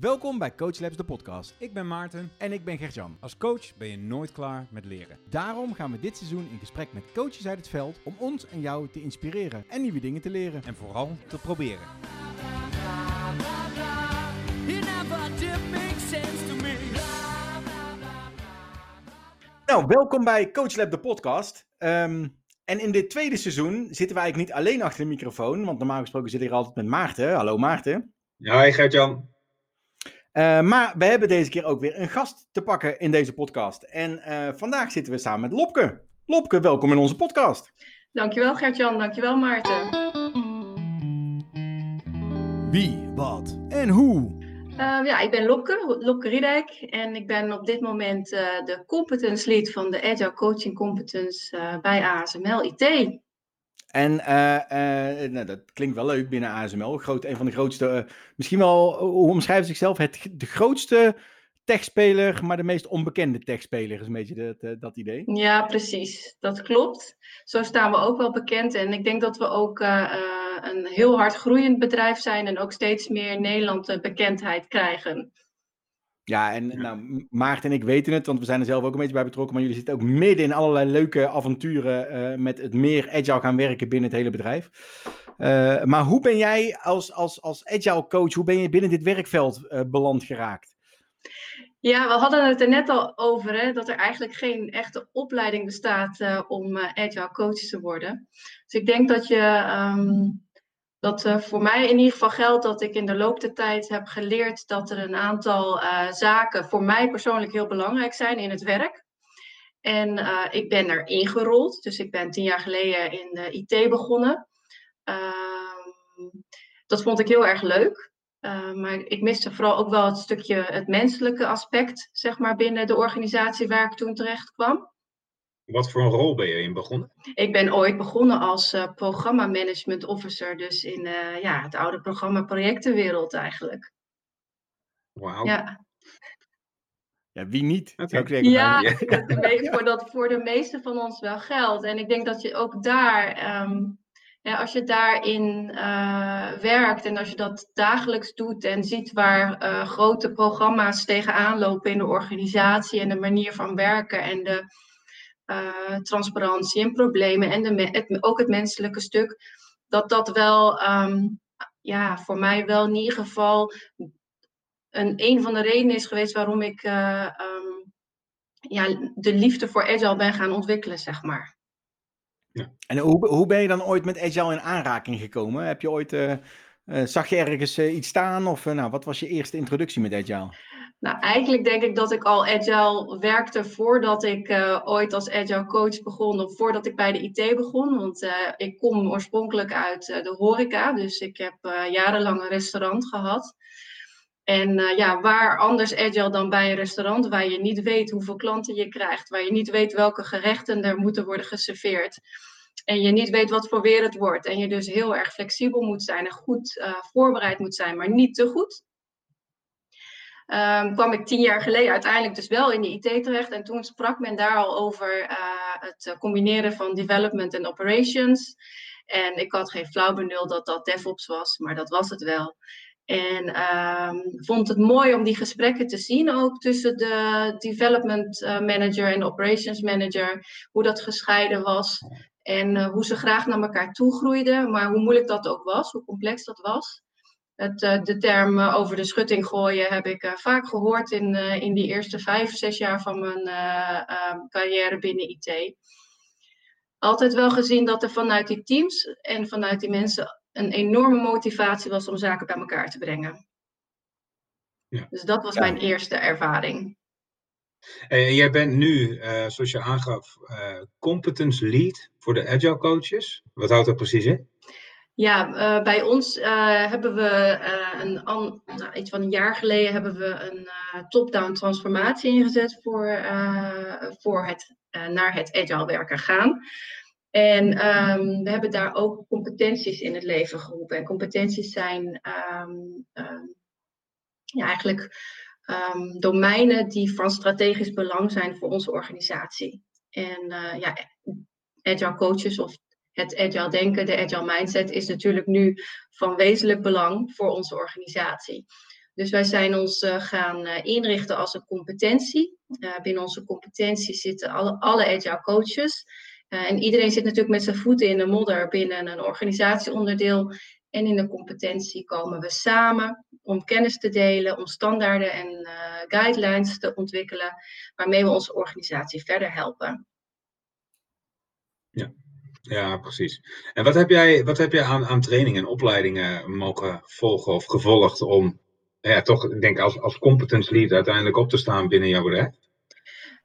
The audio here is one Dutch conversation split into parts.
Welkom bij Coach Labs, de podcast. Ik ben Maarten. En ik ben Gertjan. Als coach ben je nooit klaar met leren. Daarom gaan we dit seizoen in gesprek met coaches uit het veld om ons en jou te inspireren en nieuwe dingen te leren. En vooral te proberen. Nou, welkom bij Coach Lab, de podcast. Ehm, en in dit tweede seizoen zitten we eigenlijk niet alleen achter de microfoon, want normaal gesproken zit ik hier altijd met Maarten. Hallo Maarten. Ja, hi Gert-Jan. Uh, maar we hebben deze keer ook weer een gast te pakken in deze podcast. En uh, vandaag zitten we samen met Lopke. Lopke, welkom in onze podcast. Dankjewel Gert-Jan, dankjewel Maarten. Wie, wat en hoe? Uh, ja, ik ben Lopke, Lopke Riedijk. En ik ben op dit moment de competence lead van de Agile Coaching Competence bij ASML IT. En uh, uh, nou, dat klinkt wel leuk binnen ASML. Groot, een van de grootste, uh, misschien wel, hoe omschrijven ze zichzelf? Het, de grootste techspeler, maar de meest onbekende techspeler is een beetje dat, dat idee. Ja, precies. Dat klopt. Zo staan we ook wel bekend. En ik denk dat we ook een heel hard groeiend bedrijf zijn en ook steeds meer in Nederland bekendheid krijgen. Ja, en nou, Maarten en ik weten het, want we zijn er zelf ook een beetje bij betrokken. Maar jullie zitten ook midden in allerlei leuke avonturen uh, met het meer agile gaan werken binnen het hele bedrijf. Uh, maar hoe ben jij als, als, als agile coach, hoe ben je binnen dit werkveld uh, beland geraakt? Ja, we hadden het er net al over, hè, dat er eigenlijk geen echte opleiding bestaat om agile coach te worden. Dus ik denk dat je... Um, dat uh, voor mij in ieder geval geldt dat ik in de loop der tijd heb geleerd dat er een aantal uh, zaken voor mij persoonlijk heel belangrijk zijn in het werk. En uh, ik ben er ingerold, dus ik ben tien jaar geleden in de IT begonnen. Ehm, dat vond ik heel erg leuk. maar ik miste vooral ook wel het stukje het menselijke aspect, zeg maar, binnen de organisatie waar ik toen terecht kwam. Wat voor een rol ben je in begonnen? Ik ben ooit begonnen als uh, programma management officer, dus in uh, ja, het oude programma projectenwereld eigenlijk. Wauw. Ja. Ja, wie niet? Okay. Ja, voor, dat voor de meeste van ons wel geldt. En ik denk dat je ook daar, um, ja, als je daarin uh, werkt en als je dat dagelijks doet en ziet waar grote programma's tegenaan lopen in de organisatie en de manier van werken en de uh, transparantie en problemen en de, het, ook het menselijke stuk, dat dat wel, um, ja, voor mij wel in ieder geval een, een van de redenen is geweest waarom ik uh, um, ja, de liefde voor Agile ben gaan ontwikkelen, zeg maar. Ja. En hoe, hoe ben je dan ooit met Agile in aanraking gekomen? Heb je ooit, uh, zag je ergens iets staan of nou, wat was je eerste introductie met Agile? Nou, eigenlijk denk ik dat ik al agile werkte voordat ik uh, ooit als agile coach begon of voordat ik bij de IT begon. Want uh, ik kom oorspronkelijk uit uh, de horeca, dus ik heb jarenlang een restaurant gehad. En ja, waar anders agile dan bij een restaurant, waar je niet weet hoeveel klanten je krijgt, waar je niet weet welke gerechten er moeten worden geserveerd. En je niet weet wat voor weer het wordt. En je dus heel erg flexibel moet zijn en goed voorbereid moet zijn, maar niet te goed. Um, kwam ik tien jaar geleden uiteindelijk dus wel in de IT terecht. En toen sprak men daar al over uh, het combineren van development en operations. En ik had geen flauw benul dat dat DevOps was, maar dat was het wel. En um, vond het mooi om die gesprekken te zien, ook tussen de development uh, manager en de operations manager, hoe dat gescheiden was. En hoe ze graag naar elkaar toe groeiden, maar hoe moeilijk dat ook was, hoe complex dat was. Het, uh, de term uh, over de schutting gooien heb ik uh, vaak gehoord in, in die eerste vijf, zes jaar van mijn carrière binnen IT. Altijd wel gezien dat er vanuit die teams en vanuit die mensen een enorme motivatie was om zaken bij elkaar te brengen. Ja. Dus dat was ja. mijn eerste ervaring. En jij bent nu, zoals je aangaf, competence lead voor de agile coaches. Wat houdt dat precies in? Ja, uh, bij ons uh, hebben we uh, een, nou, iets van een jaar geleden hebben we een top-down transformatie ingezet voor, voor het naar het agile werken gaan. En um, we hebben daar ook competenties in het leven geroepen. En competenties zijn um, um, ja, eigenlijk domeinen die van strategisch belang zijn voor onze organisatie. En ja, agile coaches of het agile denken, de agile mindset, is natuurlijk nu van wezenlijk belang voor onze organisatie. Dus wij zijn ons gaan inrichten als een competentie. binnen onze competentie zitten alle, alle agile coaches. en iedereen zit natuurlijk met zijn voeten in de modder binnen een organisatieonderdeel. En in de competentie komen we samen om kennis te delen, om standaarden en guidelines te ontwikkelen, waarmee we onze organisatie verder helpen. Ja, ja precies. En wat heb jij, wat heb jij aan, aan trainingen en opleidingen mogen volgen of gevolgd om ja, toch, ik denk als, als competence lead uiteindelijk op te staan binnen jouw bedrijf?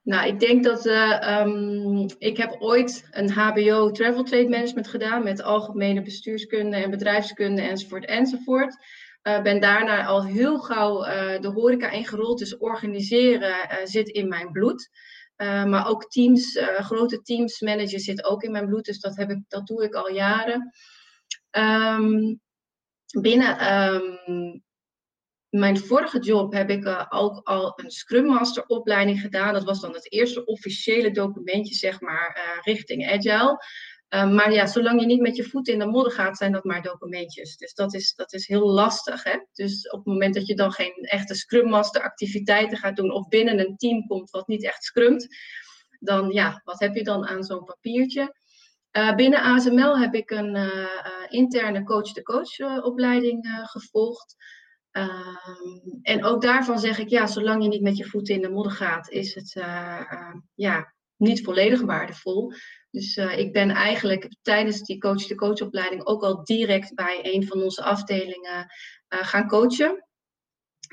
Nou, ik denk dat uh, ik heb ooit een HBO Travel Trade Management gedaan met algemene bestuurskunde en bedrijfskunde enzovoort enzovoort. Uh, ben daarna al heel gauw uh, de horeca ingerold, dus organiseren zit in mijn bloed. Maar ook teams, grote teams managen zit ook in mijn bloed, dus dat, heb ik, dat doe ik al jaren. Um, binnen um, mijn vorige job heb ik uh, ook al een Scrum Master opleiding gedaan. Dat was dan het eerste officiële documentje, zeg maar, richting Agile. Uh, maar ja, zolang je niet met je voeten in de modder gaat, zijn dat maar documentjes. Dus dat is, dat is heel lastig. Hè? Dus op het moment dat je dan geen echte Scrum Master activiteiten gaat doen, of binnen een team komt wat niet echt scrumt, dan ja, wat heb je dan aan zo'n papiertje? binnen ASML heb ik een interne coach-to-coach opleiding gevolgd. Um, en ook daarvan zeg ik, ja, zolang je niet met je voeten in de modder gaat, is het ja, niet volledig waardevol. Dus uh, ik ben eigenlijk tijdens die coach-to-coach-opleiding ook al direct bij een van onze afdelingen gaan coachen.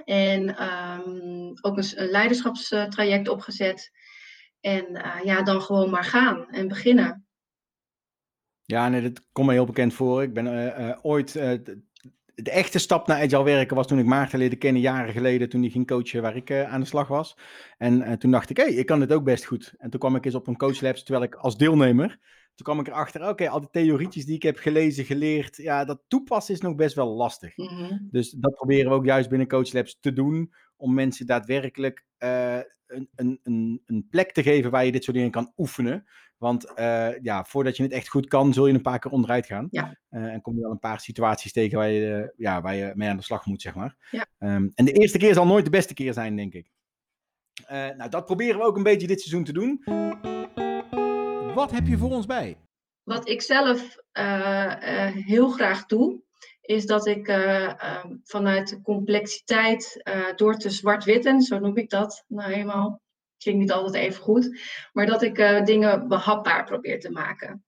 En um, ook een, leiderschapstraject opgezet. En ja, dan gewoon maar gaan en beginnen. Ja, nee, dat komt me heel bekend voor. Ik ben ooit de echte stap naar agile werken was toen ik Maarten leerde kennen, jaren geleden, toen hij ging coachen waar ik uh, aan de slag was. En uh, toen dacht ik, hé, hey, ik kan dit ook best goed. En toen kwam ik eens op een coachlabs, terwijl ik als deelnemer, toen kwam ik erachter, oké, al die theorietjes die ik heb gelezen, geleerd, ja, dat toepassen is nog best wel lastig. Mm -hmm. Dus dat proberen we ook juist binnen coachlabs te doen, om mensen daadwerkelijk uh, een, een, een plek te geven waar je dit soort dingen kan oefenen. Want uh, ja, voordat je het echt goed kan, zul je een paar keer onderuit gaan. Ja. Uh, en kom je wel een paar situaties tegen waar je, uh, ja, waar je mee aan de slag moet, zeg maar. Ja. Um, en de eerste keer zal nooit de beste keer zijn, denk ik. nou, dat proberen we ook een beetje dit seizoen te doen. Wat heb je voor ons bij? Wat ik zelf heel graag doe, is dat ik ehm, vanuit de complexiteit door te zwart-witten, zo noem ik dat nou eenmaal, klinkt niet altijd even goed, maar dat ik uh, dingen behapbaar probeer te maken.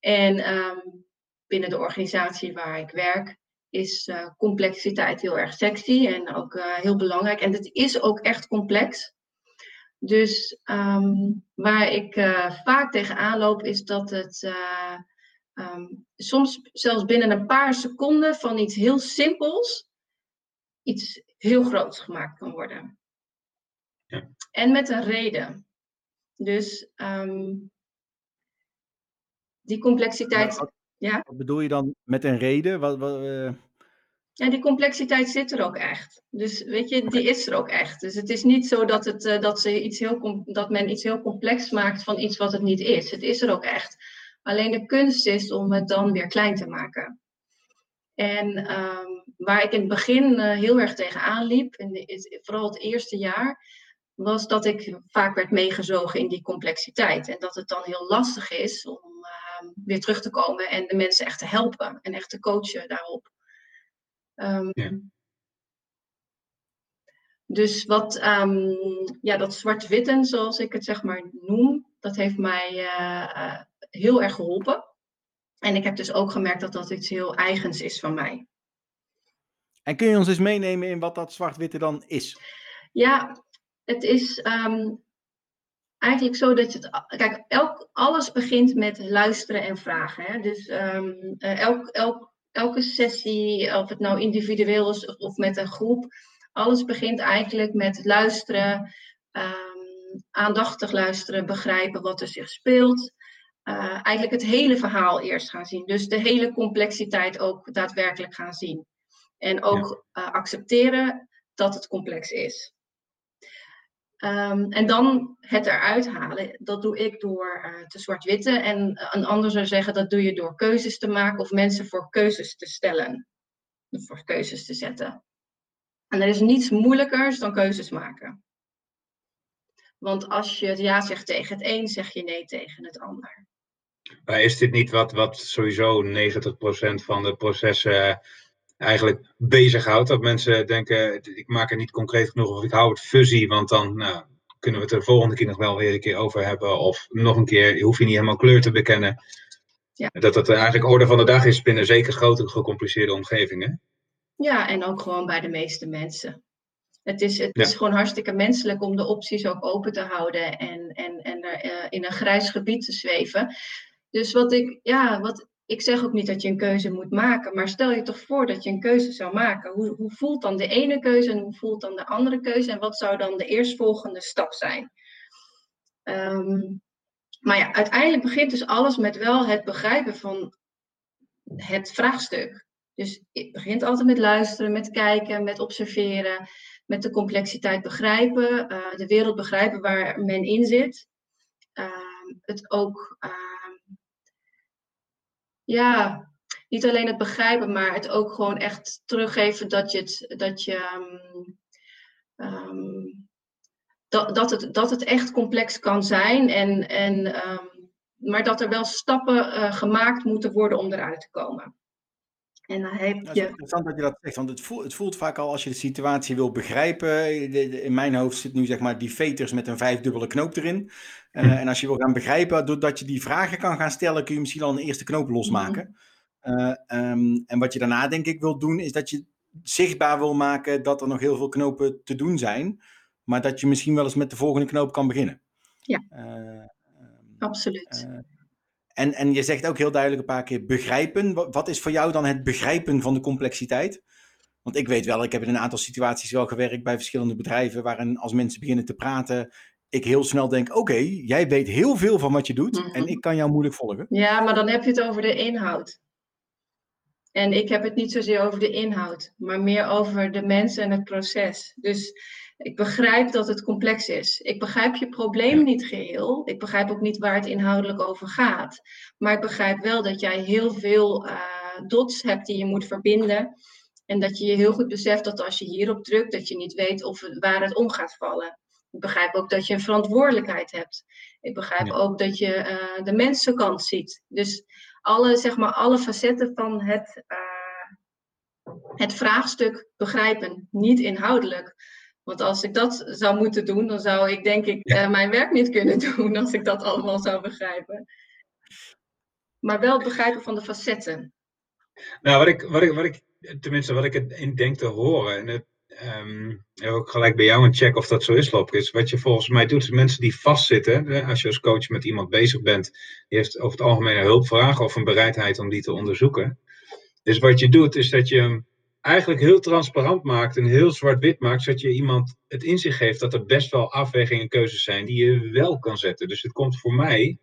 En um, binnen de organisatie waar ik werk is complexiteit heel erg sexy en ook heel belangrijk. En het is ook echt complex. Dus um, waar ik vaak tegenaan loop is dat het um, soms zelfs binnen een paar seconden van iets heel simpels iets heel groots gemaakt kan worden. Ja. En met een reden. Dus um, die complexiteit. Wat, ja? wat bedoel je dan met een reden? Wat, wat, uh... Ja, die complexiteit zit er ook echt. Dus weet je, die is er ook echt. Dus het is niet zo dat, het, uh, dat, ze iets heel dat men iets heel complex maakt van iets wat het niet is. Het is er ook echt. Alleen de kunst is om het dan weer klein te maken. En um, waar ik in het begin uh, heel erg tegenaan liep, in de, vooral het eerste jaar, was dat ik vaak werd meegezogen in die complexiteit. En dat het dan heel lastig is om uh, weer terug te komen en de mensen echt te helpen en echt te coachen daarop. Um, ja. Dus wat, um, ja, dat zwart-witten, zoals ik het zeg maar noem, dat heeft mij uh, uh, heel erg geholpen. En ik heb dus ook gemerkt dat dat iets heel eigens is van mij. En kun je ons eens meenemen in wat dat zwart-witte dan is? Ja, het is um, eigenlijk zo dat je het. Kijk, elk, alles begint met luisteren en vragen. Hè? Dus um, elk, elk, elke sessie, of het nou individueel is of, met een groep, alles begint eigenlijk met luisteren, um, aandachtig luisteren, begrijpen wat er zich speelt. Uh, eigenlijk het hele verhaal eerst gaan zien. Dus de hele complexiteit ook daadwerkelijk gaan zien. En ook ja. uh, accepteren dat het complex is. Um, en dan het eruit halen, dat doe ik door uh, te zwart-witten. En een ander zou zeggen, dat doe je door keuzes te maken of mensen voor keuzes te stellen. Voor keuzes te zetten. En er is niets moeilijkers dan keuzes maken. Want als je het ja zegt tegen het een, zeg je nee tegen het ander. Maar is dit niet wat, wat sowieso 90% van de processen eigenlijk bezighoudt? Dat mensen denken, ik maak het niet concreet genoeg of ik hou het fuzzy, want dan nou, kunnen we het er de volgende keer nog wel weer een keer over hebben. Of nog een keer, hoef je niet helemaal kleur te bekennen. Ja. Dat het eigenlijk orde van de dag is binnen zeker grote gecompliceerde omgevingen. Ja, en ook gewoon bij de meeste mensen. Het is, het is gewoon hartstikke menselijk om de opties ook open te houden en, en, en er uh, in een grijs gebied te zweven. Dus wat ik, ja, wat, ik zeg ook niet dat je een keuze moet maken, maar stel je toch voor dat je een keuze zou maken. Hoe, hoe voelt dan de ene keuze en hoe voelt dan de andere keuze en wat zou dan de eerstvolgende stap zijn? Um, maar ja, uiteindelijk begint dus alles met wel het begrijpen van het vraagstuk. Dus het begint altijd met luisteren, met kijken, met observeren, met de complexiteit begrijpen, uh, de wereld begrijpen waar men in zit. Uh, het ook, uh, ja, niet alleen het begrijpen, maar het ook gewoon echt teruggeven dat je het, dat je, um, dat, dat, het, dat het echt complex kan zijn. En, en, um, maar dat er wel stappen uh, gemaakt moeten worden om eruit te komen. En dan heb je... Het is interessant dat je dat zegt, want het voelt, het voelt vaak al als je de situatie wil begrijpen. In mijn hoofd zit nu zeg maar die veters met een vijfdubbele knoop erin. Uh, en als je wil gaan begrijpen, doordat je die vragen kan gaan stellen, kun je misschien al een eerste knoop losmaken. Mm. Uh, um, en wat je daarna denk ik wil doen, is dat je zichtbaar wil maken dat er nog heel veel knopen te doen zijn maar dat je misschien wel eens met de volgende knoop kan beginnen. Ja, uh, absoluut. En, en je zegt ook heel duidelijk een paar keer begrijpen. Wat, wat, is voor jou dan het begrijpen van de complexiteit? Want ik weet wel, ik heb in een aantal situaties wel gewerkt bij verschillende bedrijven, waarin als mensen beginnen te praten, ik heel snel denk: oké, jij weet heel veel van wat je doet mm -hmm. en ik kan jou moeilijk volgen. Ja, maar dan heb je het over de inhoud. En ik heb het niet zozeer over de inhoud, maar meer over de mensen en het proces. Dus ik begrijp dat het complex is. Ik begrijp je probleem niet geheel. Ik begrijp ook niet waar het inhoudelijk over gaat. Maar ik begrijp wel dat jij heel veel uh, dots hebt die je moet verbinden. En dat je je heel goed beseft dat als je hierop drukt, dat je niet weet of het, waar het om gaat vallen. Ik begrijp ook dat je een verantwoordelijkheid hebt. Ik begrijp ja. ook dat je uh, de mensenkant ziet. Dus alle, zeg maar, alle facetten van het, uh, het vraagstuk begrijpen, niet inhoudelijk. Want als ik dat zou moeten doen, dan zou ik denk ik ja. uh, mijn werk niet kunnen doen als ik dat allemaal zou begrijpen. Maar wel het begrijpen van de facetten. Nou, wat ik, wat ik, wat ik tenminste wat ik in denk te horen, en het, um, ook gelijk bij jou een check of dat zo is, Lop, is wat je volgens mij doet, is mensen die vastzitten, als je als coach met iemand bezig bent, die heeft over het algemeen een hulpvraag of een bereidheid om die te onderzoeken. Dus wat je doet, is dat je eigenlijk heel transparant maakt en heel zwart-wit maakt, zodat je iemand het inzicht geeft dat er best wel afwegingen en keuzes zijn die je wel kan zetten. Dus het komt voor mij,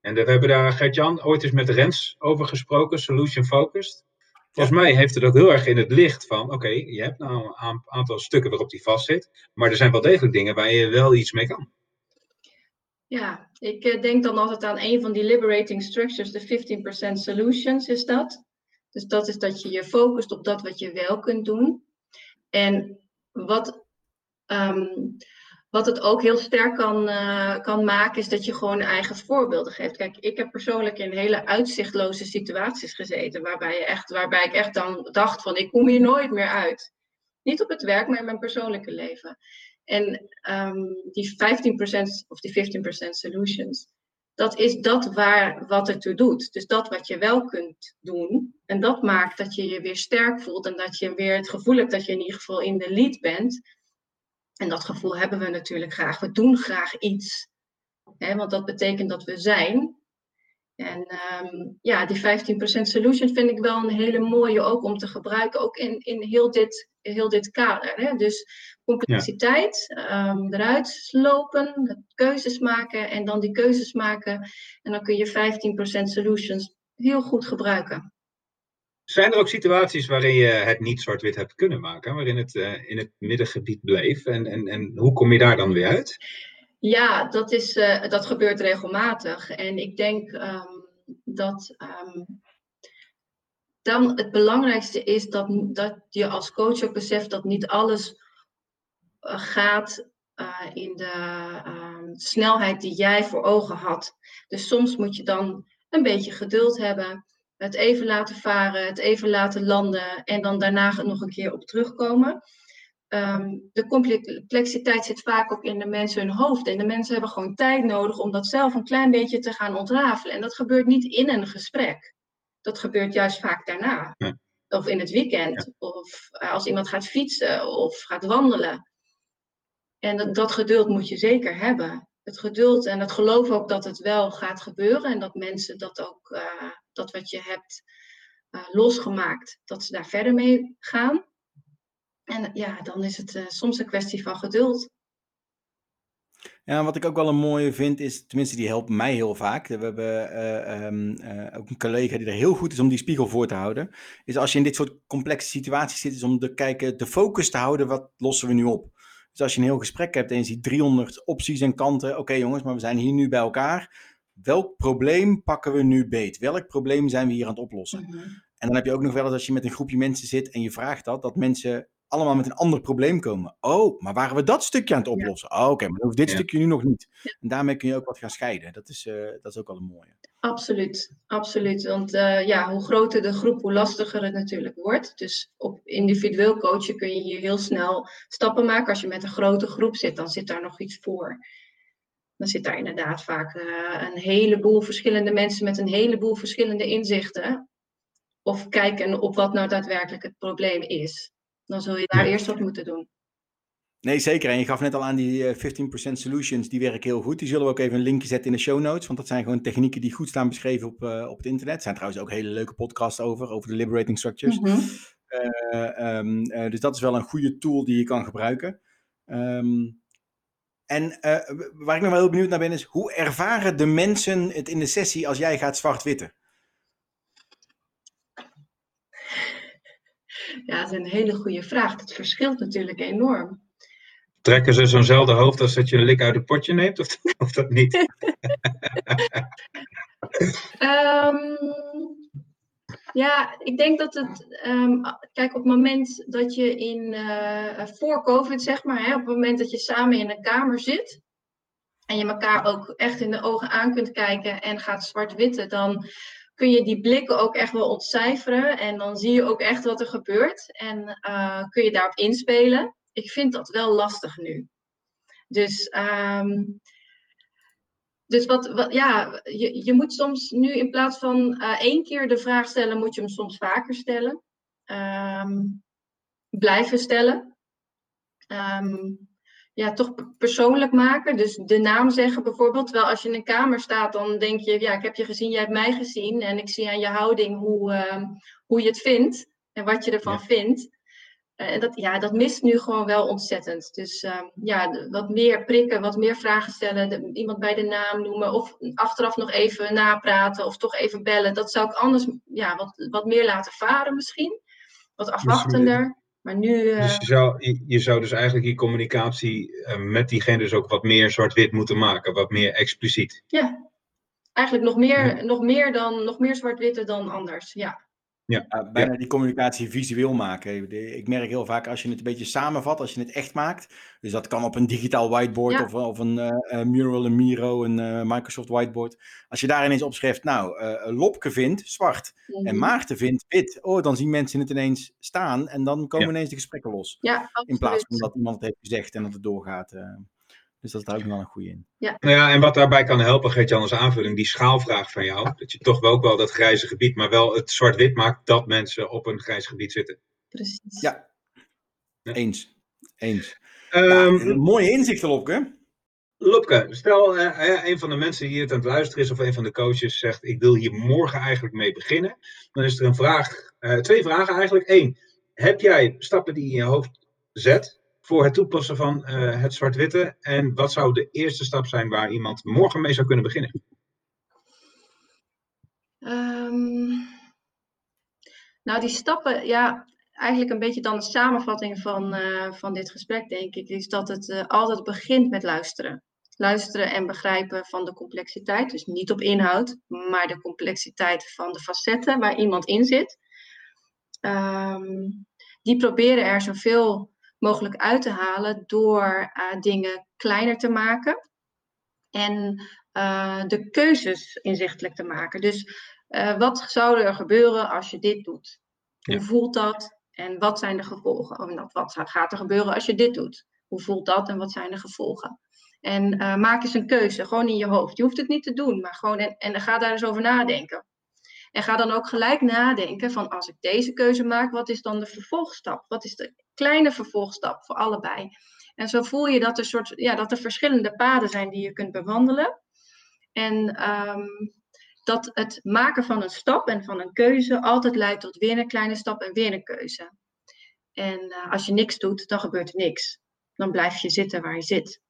en we hebben daar Gert-Jan ooit eens met Rens over gesproken, solution focused. Volgens mij heeft het ook heel erg in het licht van, oké, okay, je hebt nou een aantal stukken waarop die vastzit, maar er zijn wel degelijk dingen waar je wel iets mee kan. Ja, ik denk dan altijd aan een van die liberating structures, de 15% solutions is dat. Dus dat is dat je je focust op dat wat je wel kunt doen. En wat, um, wat het ook heel sterk kan, uh, kan maken, is dat je gewoon eigen voorbeelden geeft. Kijk, ik heb persoonlijk in hele uitzichtloze situaties gezeten, waarbij, je echt, waarbij ik echt dan dacht van, ik kom hier nooit meer uit. Niet op het werk, maar in mijn persoonlijke leven. En um, die 15% of die 15% solutions, dat is dat waar, wat ertoe doet. Dus dat wat je wel kunt doen. En dat maakt dat je je weer sterk voelt en dat je weer het gevoel hebt dat je in ieder geval in de lead bent. En dat gevoel hebben we natuurlijk graag. We doen graag iets. Hè, want dat betekent dat we zijn. En um, ja, die 15% solution vind ik wel een hele mooie ook om te gebruiken, ook in, in heel, dit, heel dit kader. Hè? Dus complexiteit, ja. um, eruit slopen, keuzes maken en dan die keuzes maken. En dan kun je 15% solutions heel goed gebruiken. Zijn er ook situaties waarin je het niet zwart-wit hebt kunnen maken, waarin het uh, in het middengebied bleef? En, en, en hoe kom je daar dan weer uit? Ja, dat, is, uh, dat gebeurt regelmatig. En ik denk um, dat um, dan het belangrijkste is dat, dat je als coach ook beseft dat niet alles eh, gaat uh, in de uh, snelheid die jij voor ogen had. Dus soms moet je dan een beetje geduld hebben, het even laten varen, het even laten landen en dan daarna nog een keer op terugkomen. Um, de complexiteit zit vaak ook in de mensen hun hoofd. En de mensen hebben gewoon tijd nodig om dat zelf een klein beetje te gaan ontrafelen. En dat gebeurt niet in een gesprek. Dat gebeurt juist vaak daarna. Of in het weekend. Of als iemand gaat fietsen of gaat wandelen. En dat, geduld moet je zeker hebben. Het geduld en het geloof ook dat het wel gaat gebeuren. En dat mensen dat ook, uh, dat wat je hebt uh, losgemaakt, dat ze daar verder mee gaan. En ja, dan is het uh, soms een kwestie van geduld. Ja, wat ik ook wel een mooie vind is, tenminste die helpt mij heel vaak. We hebben uh, ook een collega die er heel goed is om die spiegel voor te houden. Is als je in dit soort complexe situaties zit, is om te kijken, de focus te houden, wat lossen we nu op? Dus als je een heel gesprek hebt en je ziet 300 opties en kanten, oké okay, jongens, maar we zijn hier nu bij elkaar. Welk probleem pakken we nu beet? Welk probleem zijn we hier aan het oplossen? Mm -hmm. En dan heb je ook nog wel eens als je met een groepje mensen zit en je vraagt dat, dat mensen allemaal met een ander probleem komen. Oh, maar waren we dat stukje aan het oplossen? Ja. Oh, oké, okay, maar dan hoeft dit ja. stukje nu nog niet. En daarmee kun je ook wat gaan scheiden. Dat is, uh, dat is ook wel een mooie. Absoluut, absoluut. Want uh, ja, hoe groter de groep, hoe lastiger het natuurlijk wordt. Dus op individueel coachen kun je hier heel snel stappen maken. Als je met een grote groep zit, dan zit daar nog iets voor. Dan zit daar inderdaad vaak uh, een heleboel verschillende mensen met een heleboel verschillende inzichten. Of kijken op wat nou daadwerkelijk het probleem is dan zul je daar ja. eerst wat moeten doen. Nee, zeker. En je gaf net al aan die uh, 15% solutions, die werken heel goed. Die zullen we ook even een linkje zetten in de show notes, want dat zijn gewoon technieken die goed staan beschreven op, uh, op het internet. Er zijn trouwens ook hele leuke podcasts over, over de liberating structures. Mm -hmm. uh, um, dus dat is wel een goede tool die je kan gebruiken. Um, en waar ik nog wel heel benieuwd naar ben, is hoe ervaren de mensen het in de sessie als jij gaat zwart-witten? Ja, dat is een hele goede vraag. Dat verschilt natuurlijk enorm. Trekken ze zo'nzelfde hoofd als dat je een lik uit het potje neemt, of, of dat niet? um, ja, ik denk dat het. Um, kijk, op het moment dat je in. Uh, voor COVID, zeg maar, hè, op het moment dat je samen in een kamer zit. en je elkaar ook echt in de ogen aan kunt kijken en gaat zwart-witten, dan kun je die blikken ook echt wel ontcijferen. En dan zie je ook echt wat er gebeurt. En uh, kun je daarop inspelen. Ik vind dat wel lastig nu. Dus, um, dus wat, wat, ja, je, je moet soms nu in plaats van uh, één keer de vraag stellen, moet je hem soms vaker stellen. Um, blijven stellen. Um, ja, toch persoonlijk maken. Dus de naam zeggen bijvoorbeeld. Terwijl als je in een kamer staat, dan denk je, ja, ik heb je gezien, jij hebt mij gezien. En ik zie aan je houding hoe, uh, hoe je het vindt en wat je ervan ja. vindt. Uh, en dat, ja, dat mist nu gewoon wel ontzettend. Dus uh, ja, wat meer prikken, wat meer vragen stellen, de, iemand bij de naam noemen. Of achteraf nog even napraten of toch even bellen. Dat zou ik anders ja, wat, wat meer laten varen misschien. Wat afwachtender. Maar nu. Uh... Dus je zou, je, je, zou dus eigenlijk die communicatie uh, met diegene dus ook wat meer zwart-wit moeten maken, wat meer expliciet. Ja, eigenlijk nog meer, ja. nog meer, dan, nog meer zwart-witte dan anders. Ja. Ja, uh, bijna ja. die communicatie visueel maken. Ik merk heel vaak als je het een beetje samenvat, als je het echt maakt. Dus dat kan op een digitaal whiteboard ja. of, of, een uh, mural, een Miro, een uh, Microsoft whiteboard. Als je daar ineens opschrijft, nou, Lopke vindt zwart mm en Maarten vindt wit. Oh, dan zien mensen het ineens staan en dan komen ja. ineens de gesprekken los. Ja, in plaats van dat iemand het heeft gezegd en dat het doorgaat. Dus dat is daar ook wel een goede in. Ja. Nou ja, en wat daarbij kan helpen, Geert-Jan, als aanvulling, die schaalvraag van jou. Dat je toch wel ook wel dat grijze gebied, maar wel het zwart-wit maakt dat mensen op een grijs gebied zitten. Precies. Ja, ja. eens. Eens. Um, ja, mooie inzicht, Lopke. Lopke, stel uh, een van de mensen die hier aan het luisteren is, of een van de coaches zegt, ik wil hier morgen eigenlijk mee beginnen. Dan is er een vraag, uh, twee vragen eigenlijk. Eén, heb jij stappen die je in je hoofd zet, voor het toepassen van uh, het zwart-witte? En wat zou de eerste stap zijn waar iemand morgen mee zou kunnen beginnen? Um, nou, die stappen, ja, eigenlijk een beetje dan de samenvatting van, uh, van dit gesprek, denk ik, is dat het uh, altijd begint met luisteren. Luisteren en begrijpen van de complexiteit. Dus niet op inhoud, maar de complexiteit van de facetten waar iemand in zit. ehm, die proberen er zoveel mogelijk uit te halen door uh, dingen kleiner te maken en uh, de keuzes inzichtelijk te maken. Dus uh, wat zou er gebeuren als je dit doet? Ja. Hoe voelt dat en wat zijn de gevolgen? Of wat gaat er gebeuren als je dit doet? Hoe voelt dat en wat zijn de gevolgen? En maak eens een keuze, gewoon in je hoofd. Je hoeft het niet te doen, maar gewoon en, en ga daar eens over nadenken. En ga dan ook gelijk nadenken van als ik deze keuze maak, wat is dan de vervolgstap? Wat is de kleine vervolgstap voor allebei? En zo voel je dat er, soort, ja, dat er verschillende paden zijn die je kunt bewandelen. En um, dat het maken van een stap en van een keuze altijd leidt tot weer een kleine stap en weer een keuze. En uh, als je niks doet, dan gebeurt er niks. Dan blijf je zitten waar je zit.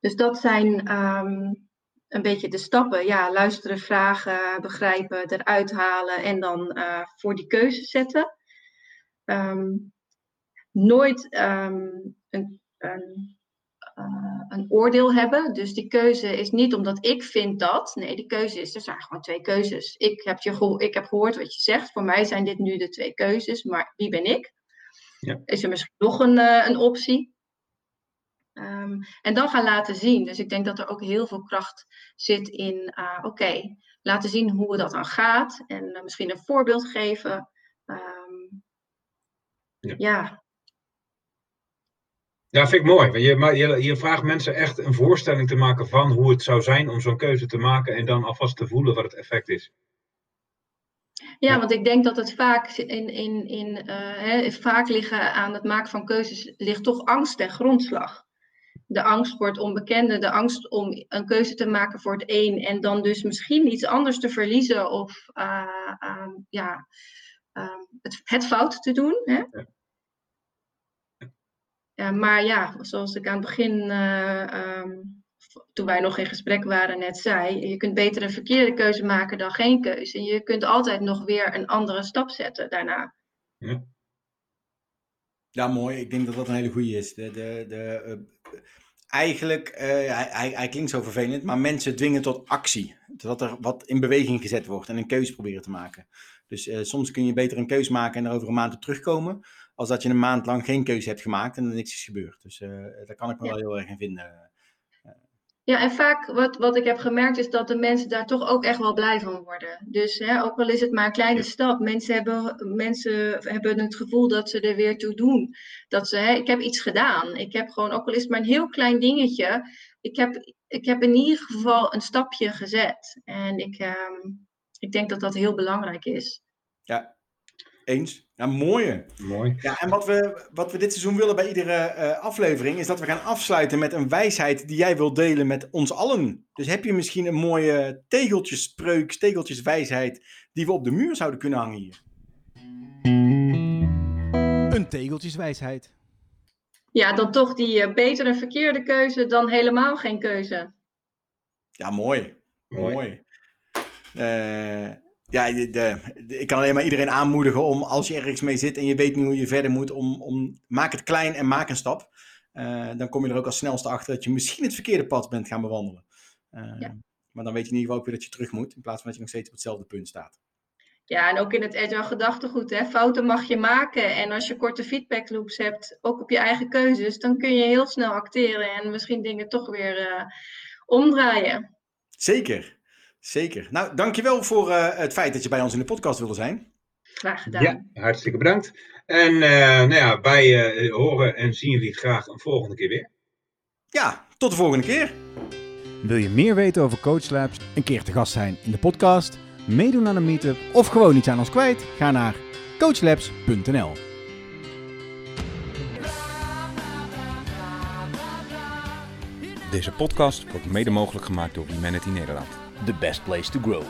Dus dat zijn um, een beetje de stappen. Ja, luisteren, vragen, begrijpen, eruit halen en dan uh, voor die keuze zetten. Um, nooit um, een, een, uh, een, oordeel hebben. Dus die keuze is niet omdat ik vind dat. Nee, die keuze is, er zijn gewoon twee keuzes. Ik heb, je geho ik heb gehoord wat je zegt. Voor mij zijn dit nu de twee keuzes. Maar wie ben ik? Ja. Is er misschien nog een, uh, een optie? Um, en dan gaan laten zien. Dus ik denk dat er ook heel veel kracht zit in, uh, oké, okay, laten zien hoe dat dan gaat. En uh, misschien een voorbeeld geven. Um, ja. ja. Ja, vind ik mooi. Je, maar je, je vraagt mensen echt een voorstelling te maken van hoe het zou zijn om zo'n keuze te maken en dan alvast te voelen wat het effect is. Ja, want ik denk dat het vaak in, in, in uh, hè, vaak liggen aan het maken van keuzes ligt toch angst ten grondslag de angst voor het onbekende, de angst om een keuze te maken voor het een en dan dus misschien iets anders te verliezen of uh, uh, ja, uh, het, het, fout te doen. Hè? Ja. Ja, maar ja, zoals ik aan het begin, um, toen wij nog in gesprek waren, net zei, je kunt beter een verkeerde keuze maken dan geen keuze. En je kunt altijd nog weer een andere stap zetten daarna. Ja. Ja, mooi. Ik denk dat dat een hele goede is. De, de, de, uh, eigenlijk, uh, hij, hij, hij, klinkt zo vervelend, maar mensen dwingen tot actie. Dat er wat in beweging gezet wordt en een keuze proberen te maken. Dus uh, soms kun je beter een keuze maken en er over een maand op terugkomen, als dat je een maand lang geen keuze hebt gemaakt en er niks is gebeurd. Dus daar kan ik me ja. wel heel erg in vinden. Ja, en vaak wat, wat ik heb gemerkt is dat de mensen daar toch ook echt wel blij van worden. Dus hè, ook al is het maar een kleine stap, mensen hebben, mensen hebben het gevoel dat ze er weer toe doen. Dat ze, hè, ik heb iets gedaan. Ik heb gewoon, ook al is het maar een heel klein dingetje, ik heb, ik heb in ieder geval een stapje gezet. En ik, um, ik denk dat dat heel belangrijk is. Ja, eens. Ja, mooie. Mooi. Ja, en wat we, wat we dit seizoen willen bij iedere uh, aflevering, is dat we gaan afsluiten met een wijsheid die jij wilt delen met ons allen. Dus heb je misschien een mooie tegeltjespreuk, tegeltjeswijsheid, die we op de muur zouden kunnen hangen hier? Een tegeltjeswijsheid. Ja, dan toch die uh, beter een verkeerde keuze dan helemaal geen keuze. Ja, mooi. Mooi. mooi. Uh, ja, de, de, ik kan alleen maar iedereen aanmoedigen om als je ergens mee zit en je weet niet hoe je verder moet, om, om maak het klein en maak een stap. Uh, dan kom je er ook als snelste achter dat je misschien het verkeerde pad bent gaan bewandelen. Uh, ja. Maar dan weet je in ieder geval ook weer dat je terug moet, in plaats van dat je nog steeds op hetzelfde punt staat. Ja, en ook in het agile gedachtegoed, hè? fouten mag je maken. En als je korte feedback loops hebt, ook op je eigen keuzes, dan kun je heel snel acteren en misschien dingen toch weer uh, omdraaien. Zeker. Zeker. Nou, dankjewel voor uh, het feit dat je bij ons in de podcast wilde zijn. Graag gedaan. Ja, hartstikke bedankt. En uh, nou ja, wij uh, horen en zien jullie graag een volgende keer weer. Ja, tot de volgende keer. Wil je meer weten over Coach Labs, een keer te gast zijn in de podcast, meedoen aan een meetup of gewoon iets aan ons kwijt? Ga naar coachlabs.nl. Deze podcast wordt mede mogelijk gemaakt door Humanity Nederland. The best place to grow.